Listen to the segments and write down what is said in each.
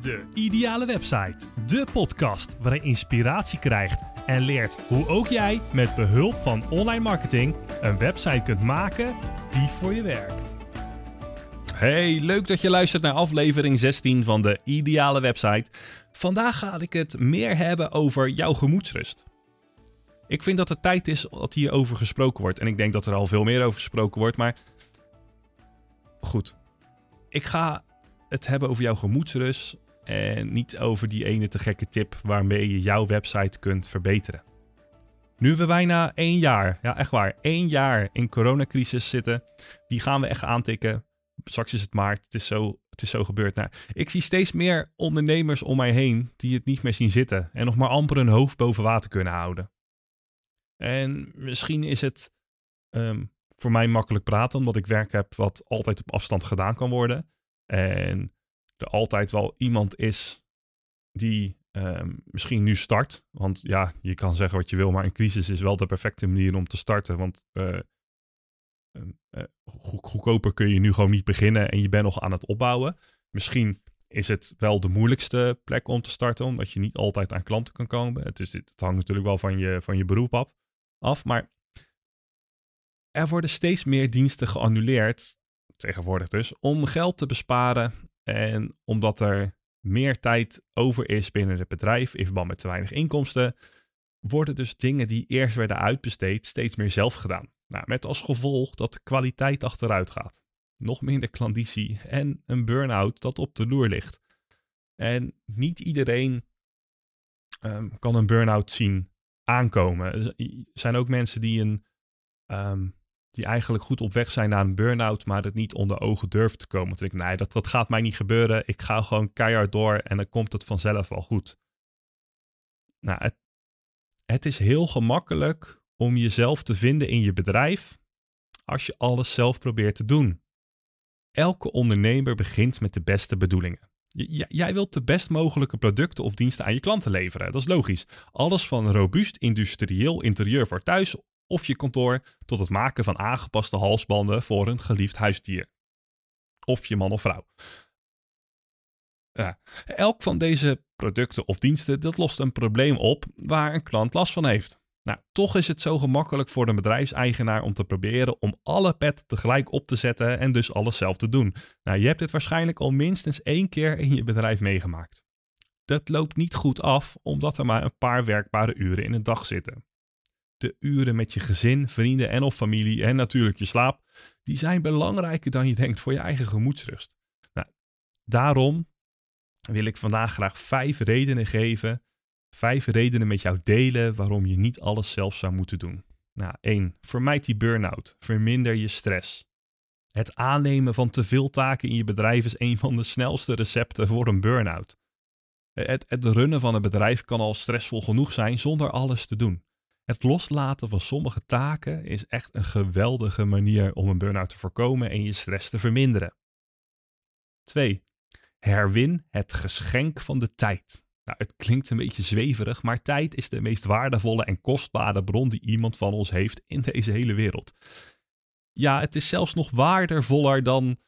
De Ideale Website. De podcast waarin je inspiratie krijgt en leert hoe ook jij met behulp van online marketing een website kunt maken die voor je werkt. Hey, leuk dat je luistert naar aflevering 16 van de Ideale Website. Vandaag ga ik het meer hebben over jouw gemoedsrust. Ik vind dat het tijd is dat hierover gesproken wordt. En ik denk dat er al veel meer over gesproken wordt. Maar goed, ik ga het hebben over jouw gemoedsrust. En niet over die ene te gekke tip waarmee je jouw website kunt verbeteren. Nu we bijna één jaar, ja echt waar, één jaar in coronacrisis zitten, die gaan we echt aantikken. Straks is het maart, het is zo, het is zo gebeurd. Nou, ik zie steeds meer ondernemers om mij heen die het niet meer zien zitten en nog maar amper hun hoofd boven water kunnen houden. En misschien is het ehm, voor mij makkelijk praten, omdat ik werk heb wat altijd op afstand gedaan kan worden. En er altijd wel iemand is die ehm, misschien nu start. Want ja, je kan zeggen wat je wil, maar een crisis is wel de perfecte manier om te starten. Want uh, uh, goedkoper kun je nu gewoon niet beginnen en je bent nog aan het opbouwen. Misschien is het wel de moeilijkste plek om te starten, omdat je niet altijd aan klanten kan komen. Het, is, het hangt natuurlijk wel van je, van je beroep af. Maar er worden steeds meer diensten geannuleerd, tegenwoordig dus, om geld te besparen en omdat er meer tijd over is binnen het bedrijf in verband met te weinig inkomsten, worden dus dingen die eerst werden uitbesteed steeds meer zelf gedaan. Nou, met als gevolg dat de kwaliteit achteruit gaat. Nog minder klanditie en een burn-out dat op de loer ligt. En niet iedereen ehm, kan een burn-out zien aankomen. Er zijn ook mensen die een ehm, die eigenlijk goed op weg zijn naar een burn-out, maar het niet onder ogen durven te komen. Toen ik, nee, dat, gaat mij niet gebeuren. Ik ga gewoon keihard door en dan komt het vanzelf wel goed. Nou, het, het is heel gemakkelijk om jezelf te vinden in je bedrijf als je alles zelf probeert te doen. Elke ondernemer begint met de beste bedoelingen. jij wilt de best mogelijke producten of diensten aan je klanten leveren. Dat is logisch. Alles van robuust industrieel interieur voor thuis of je kantoor tot het maken van aangepaste halsbanden voor een geliefd huisdier. Of je man of vrouw. Ja. Elk van deze producten of diensten dat lost een probleem op waar een klant last van heeft. Nou, toch is het zo gemakkelijk voor de bedrijfseigenaar om te proberen om alle pet tegelijk op te zetten en dus alles zelf te doen. Nou, je hebt dit waarschijnlijk al minstens één keer in je bedrijf meegemaakt. Dat loopt niet goed af omdat er maar een paar werkbare uren in een dag zitten de uren met je gezin, vrienden en of familie en natuurlijk je slaap, die zijn belangrijker dan je denkt voor je eigen gemoedsrust. Nou, daarom wil ik vandaag graag vijf redenen geven, vijf redenen met jou delen waarom je niet alles zelf zou moeten doen. Nou, 1. Vermijd die burn-out. Verminder je stress. Het aannemen van te veel taken in je bedrijf is een van de snelste recepten voor een burn-out. Het, het runnen van een bedrijf kan al stressvol genoeg zijn zonder alles te doen. Het loslaten van sommige taken is echt een geweldige manier om een burn-out te voorkomen en je stress te verminderen. 2. Herwin het geschenk van de tijd. Nou, het klinkt een beetje zweverig, maar tijd is de meest waardevolle en kostbare bron die iemand van ons heeft in deze hele wereld. Ja, het is zelfs nog waardevoller dan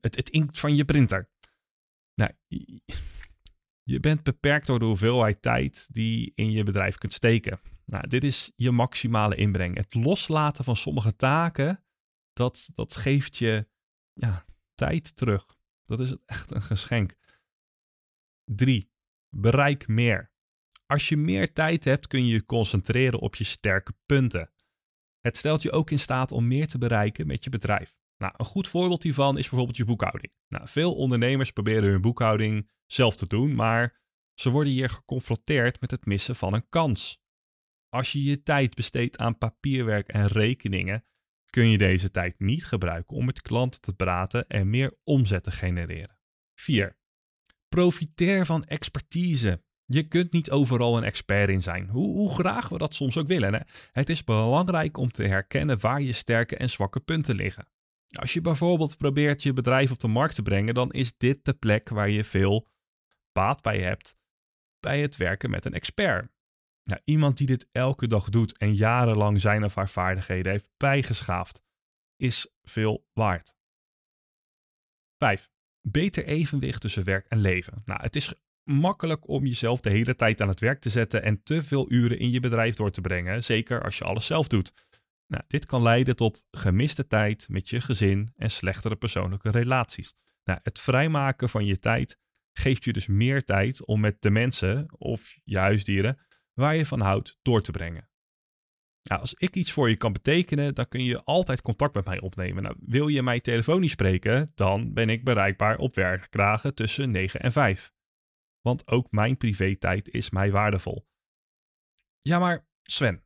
het, het inkt van je printer. Nou, je bent beperkt door de hoeveelheid tijd die in je bedrijf kunt steken. Nou, dit is je maximale inbreng. Het loslaten van sommige taken, dat, dat geeft je ja, tijd terug. Dat is echt een geschenk. 3. Bereik meer. Als je meer tijd hebt, kun je je concentreren op je sterke punten. Het stelt je ook in staat om meer te bereiken met je bedrijf. Nou, een goed voorbeeld hiervan is bijvoorbeeld je boekhouding. Nou, veel ondernemers proberen hun boekhouding zelf te doen, maar ze worden hier geconfronteerd met het missen van een kans. Als je je tijd besteedt aan papierwerk en rekeningen, kun je deze tijd niet gebruiken om met klanten te praten en meer omzet te genereren. 4. Profiteer van expertise. Je kunt niet overal een expert in zijn, hoe, hoe graag we dat soms ook willen. Hè? Het is belangrijk om te herkennen waar je sterke en zwakke punten liggen. Als je bijvoorbeeld probeert je bedrijf op de markt te brengen, dan is dit de plek waar je veel baat bij hebt bij het werken met een expert. Iemand die dit elke dag doet en jarenlang zijn of haar vaardigheden heeft bijgeschaafd, is veel waard. 5. Beter evenwicht tussen werk en leven. Nou, het is makkelijk om jezelf de hele tijd aan het werk te zetten en te veel uren in je bedrijf door te brengen, zeker als je alles zelf doet. Nou, dit kan leiden tot gemiste tijd met je gezin en slechtere persoonlijke relaties. Nou, het vrijmaken van je tijd geeft je dus meer tijd om met de mensen of je huisdieren waar je van houdt door te brengen. Nou, als ik iets voor je kan betekenen, dan kun je altijd contact met mij opnemen. Nou, wil je mij telefonisch spreken, dan ben ik bereikbaar op werkdagen tussen 9 en 5. Want ook mijn privé-tijd is mij waardevol. Ja, maar Sven,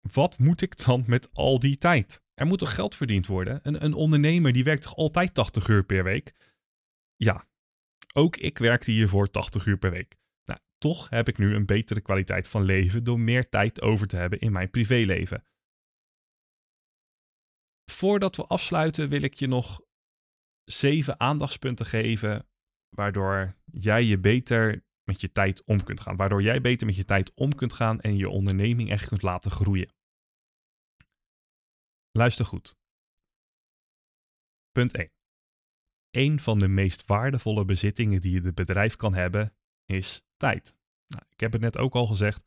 wat moet ik dan met al die tijd? Er moet toch geld verdiend worden? Een, een ondernemer die werkt toch altijd 80 uur per week? Ja, ook ik werkte hiervoor 80 uur per week. Toch heb ik nu een betere kwaliteit van leven door meer tijd over te hebben in mijn privéleven. Voordat we afsluiten wil ik je nog zeven aandachtspunten geven waardoor jij je beter met je tijd om kunt gaan. Waardoor jij beter met je tijd om kunt gaan en je onderneming echt kunt laten groeien. Luister goed. Punt 1. Een van de meest waardevolle bezittingen die je bedrijf kan hebben is tijd. Nou, ik heb het net ook al gezegd.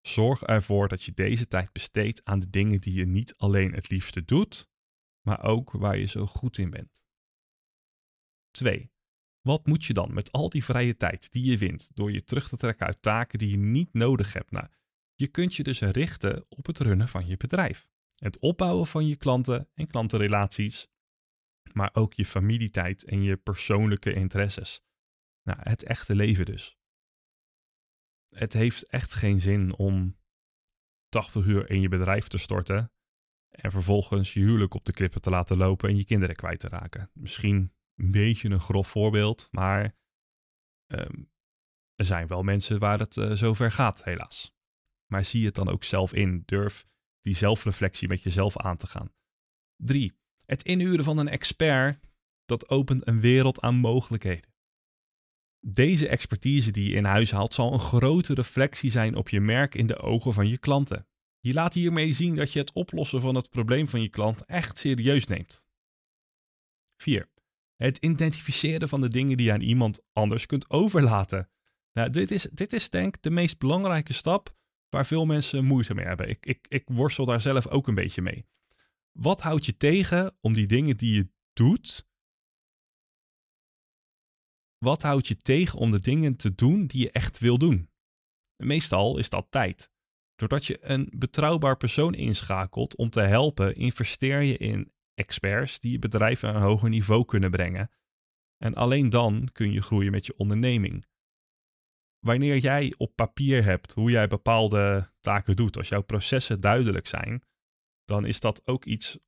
Zorg ervoor dat je deze tijd besteedt aan de dingen die je niet alleen het liefste doet, maar ook waar je zo goed in bent. 2. Wat moet je dan met al die vrije tijd die je wint door je terug te trekken uit taken die je niet nodig hebt? Nou, je kunt je dus richten op het runnen van je bedrijf. Het opbouwen van je klanten en klantenrelaties, maar ook je familietijd en je persoonlijke interesses. Nou, het echte leven dus. Het heeft echt geen zin om 80 uur in je bedrijf te storten en vervolgens je huwelijk op de klippen te laten lopen en je kinderen kwijt te raken. Misschien een beetje een grof voorbeeld, maar ehm, er zijn wel mensen waar het uh, zover gaat, helaas. Maar zie het dan ook zelf in. Durf die zelfreflectie met jezelf aan te gaan. 3. Het inhuren van een expert, dat opent een wereld aan mogelijkheden. Deze expertise die je in huis haalt zal een grote reflectie zijn op je merk in de ogen van je klanten. Je laat hiermee zien dat je het oplossen van het probleem van je klant echt serieus neemt. 4. Het identificeren van de dingen die je aan iemand anders kunt overlaten. Nou, dit is, dit is denk ik de meest belangrijke stap waar veel mensen moeite mee hebben. Ik, ik, ik worstel daar zelf ook een beetje mee. Wat houdt je tegen om die dingen die je doet? Wat houdt je tegen om de dingen te doen die je echt wil doen? Meestal is dat tijd. Doordat je een betrouwbaar persoon inschakelt om te helpen, investeer je in experts die je bedrijf naar een hoger niveau kunnen brengen. En alleen dan kun je groeien met je onderneming. Wanneer jij op papier hebt hoe jij bepaalde taken doet, als jouw processen duidelijk zijn, dan is dat ook iets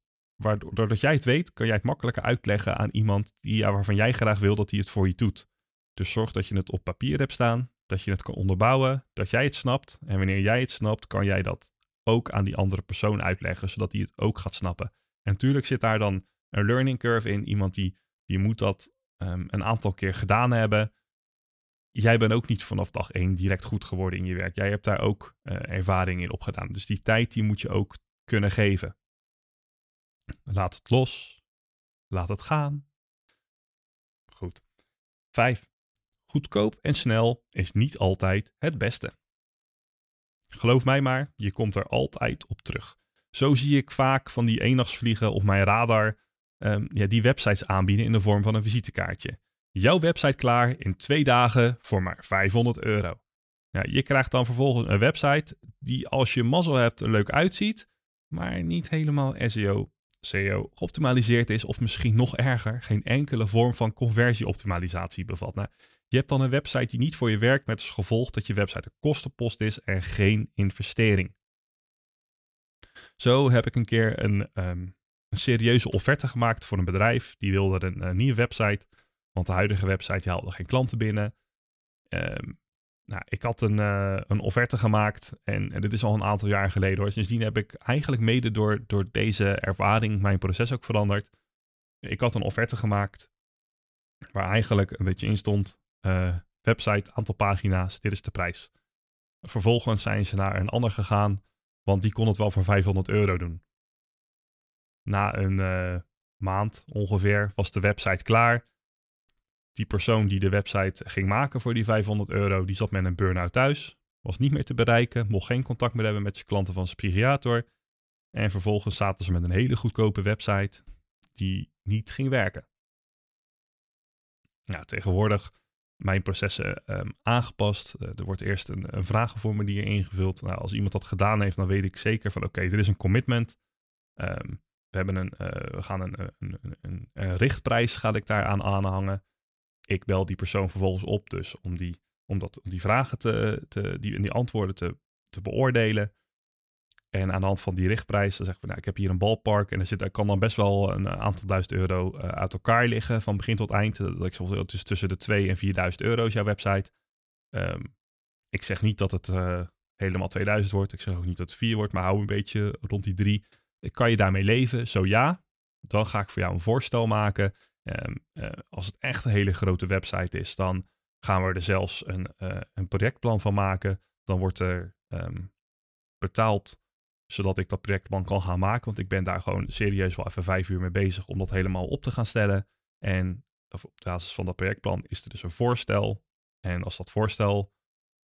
waardoor doordat jij het weet, kan jij het makkelijker uitleggen aan iemand die, ja, waarvan jij graag wil dat hij het voor je doet. Dus zorg dat je het op papier hebt staan, dat je het kan onderbouwen, dat jij het snapt. En wanneer jij het snapt, kan jij dat ook aan die andere persoon uitleggen, zodat hij het ook gaat snappen. En natuurlijk zit daar dan een learning curve in. Iemand die, die moet dat um, een aantal keer gedaan hebben. Jij bent ook niet vanaf dag één direct goed geworden in je werk. Jij hebt daar ook uh, ervaring in opgedaan. Dus die tijd die moet je ook kunnen geven. Laat het los. Laat het gaan. Goed. Vijf. Goedkoop en snel is niet altijd het beste. Geloof mij maar, je komt er altijd op terug. Zo zie ik vaak van die eendagsvliegen op mijn radar um, ja, die websites aanbieden in de vorm van een visitekaartje. Jouw website klaar in twee dagen voor maar 500 euro. Ja, je krijgt dan vervolgens een website die als je mazzel hebt er leuk uitziet, maar niet helemaal SEO, SEO geoptimaliseerd is of misschien nog erger, geen enkele vorm van conversieoptimalisatie bevat. Nou, je hebt dan een website die niet voor je werkt met als gevolg dat je website een kostenpost is en geen investering. Zo heb ik een keer een, um, een serieuze offerte gemaakt voor een bedrijf. Die wilde een, een nieuwe website, want de huidige website haalde geen klanten binnen. Um, nou, ik had een, uh, een offerte gemaakt en, dit is al een aantal jaar geleden hoor. Sindsdien heb ik eigenlijk mede door, door deze ervaring mijn proces ook veranderd. Ik had een offerte gemaakt waar eigenlijk een beetje in stond, uh, website, aantal pagina's, dit is de prijs. Vervolgens zijn ze naar een ander gegaan want die kon het wel voor 500 euro doen. Na een uh, maand ongeveer was de website klaar. Die persoon die de website ging maken voor die 500 euro, die zat met een burn-out thuis. Was niet meer te bereiken, mocht geen contact meer hebben met zijn klanten van zijn. En vervolgens zaten ze met een hele goedkope website die niet ging werken. Nou, tegenwoordig mijn processen ehm, aangepast. Eh, er wordt eerst een, een, vragenformulier ingevuld. Nou, als iemand dat gedaan heeft, dan weet ik zeker van oké, er is een commitment. Um, we, hebben een, uh, we gaan een, een, een, een, richtprijs ga ik daar aan aanhangen. Ik bel die persoon vervolgens op, dus om die, om dat, die vragen te, te die, die antwoorden te, te beoordelen. En aan de hand van die richtprijs, dan zeggen we, nou, ik heb hier een balpark en er, zit, er kan dan best wel een aantal duizend euro uh, uit elkaar liggen van begin tot eind. Dat ik zeg, is tussen de 2 en 4000 euro is jouw website. Um, ik zeg niet dat het uh, helemaal 2000 wordt. Ik zeg ook niet dat het 4 wordt, maar hou een beetje rond die 3. Kan je daarmee leven? Zo ja, dan ga ik voor jou een voorstel maken. Um, uh, als het echt een hele grote website is, dan gaan we er zelfs een, een projectplan van maken. Dan wordt er um, betaald zodat ik dat projectplan kan gaan maken. Want ik ben daar gewoon serieus wel even vijf uur mee bezig om dat helemaal op te gaan stellen. En op basis van dat projectplan is er dus een voorstel. En als dat voorstel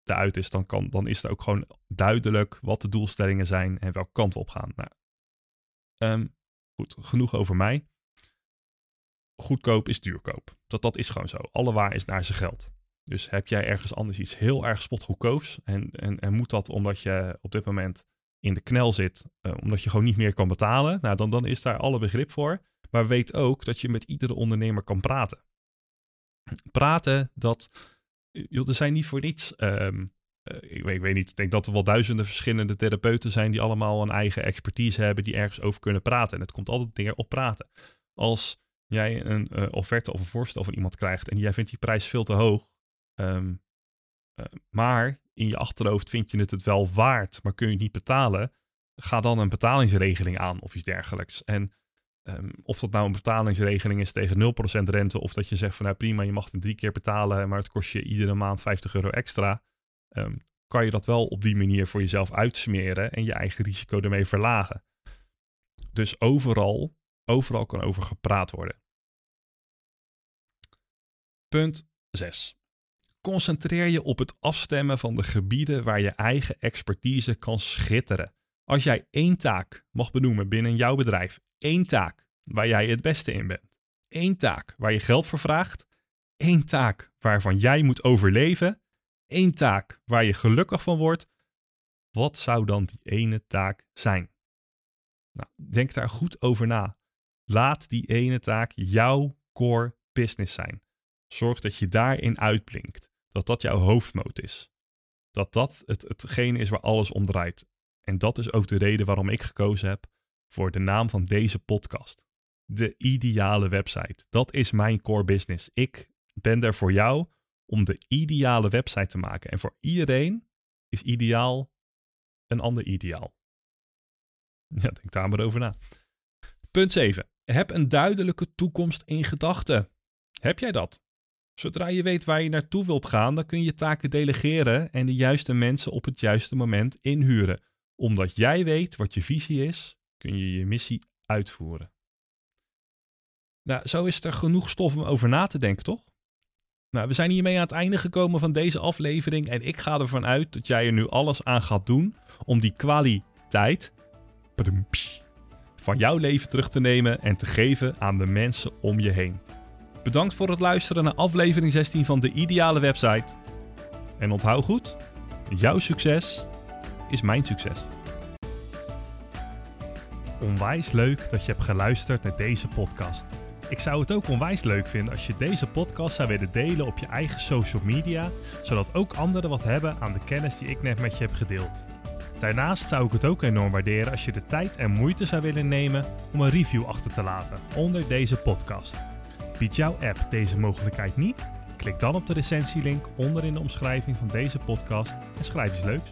eruit is, dan, kan, dan is er ook gewoon duidelijk wat de doelstellingen zijn en welke kant we op gaan. Nou, um, goed, genoeg over mij. Goedkoop is duurkoop. Dat, dat is gewoon zo. Alle waar is naar zijn geld. Dus heb jij ergens anders iets heel erg spotgoedkoops en, en, en moet dat omdat je op dit moment in de knel zit, uh, omdat je gewoon niet meer kan betalen, nou, dan, dan is daar alle begrip voor. Maar weet ook dat je met iedere ondernemer kan praten. Praten, dat. Joh, er zijn niet voor niets. Um, uh, ik, weet, ik, weet, niet, ik denk dat er wel duizenden verschillende therapeuten zijn die allemaal een eigen expertise hebben, die ergens over kunnen praten. En het komt altijd neer op praten. Als jij een uh, offerte of een voorstel van iemand krijgt en jij vindt die prijs veel te hoog, um, maar in je achterhoofd vind je het het wel waard, maar kun je het niet betalen, ga dan een betalingsregeling aan of iets dergelijks. En um, of dat nou een betalingsregeling is tegen 0% rente, of dat je zegt van nou prima, je mag het drie keer betalen, maar het kost je iedere maand 50 euro extra, um, kan je dat wel op die manier voor jezelf uitsmeren en je eigen risico ermee verlagen. Dus overal, overal kan over gepraat worden. Punt 6. Concentreer je op het afstemmen van de gebieden waar je eigen expertise kan schitteren. Als jij één taak mag benoemen binnen jouw bedrijf, één taak waar jij het beste in bent, één taak waar je geld voor vraagt, één taak waarvan jij moet overleven, één taak waar je gelukkig van wordt, wat zou dan die ene taak zijn? Nou, denk daar goed over na. Laat die ene taak jouw core business zijn. Zorg dat je daarin uitblinkt dat dat jouw hoofdmoot is. Dat dat het, hetgene is waar alles om draait. En dat is ook de reden waarom ik gekozen heb voor de naam van deze podcast. De ideale website. Dat is mijn core business. Ik ben er voor jou om de ideale website te maken. En voor iedereen is ideaal een ander ideaal. Ja, denk daar maar over na. Punt 7. Heb een duidelijke toekomst in gedachten. Heb jij dat? Zodra je weet waar je naartoe wilt gaan, dan kun je taken delegeren en de juiste mensen op het juiste moment inhuren. Omdat jij weet wat je visie is, kun je je missie uitvoeren. Nou, zo is er genoeg stof om over na te denken, toch? Nou, we zijn hiermee aan het einde gekomen van deze aflevering en ik ga ervan uit dat jij er nu alles aan gaat doen om die kwaliteit van jouw leven terug te nemen en te geven aan de mensen om je heen. Bedankt voor het luisteren naar aflevering 16 van de Ideale Website. En onthoud goed, jouw succes is mijn succes. Onwijs leuk dat je hebt geluisterd naar deze podcast. Ik zou het ook onwijs leuk vinden als je deze podcast zou willen delen op je eigen social media, zodat ook anderen wat hebben aan de kennis die ik net met je heb gedeeld. Daarnaast zou ik het ook enorm waarderen als je de tijd en moeite zou willen nemen om een review achter te laten onder deze podcast. Biedt jouw app deze mogelijkheid niet? Klik dan op de recensielink onder in de omschrijving van deze podcast en schrijf iets leuks.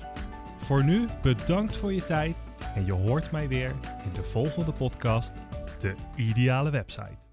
Voor nu bedankt voor je tijd en je hoort mij weer in de volgende podcast, de ideale website.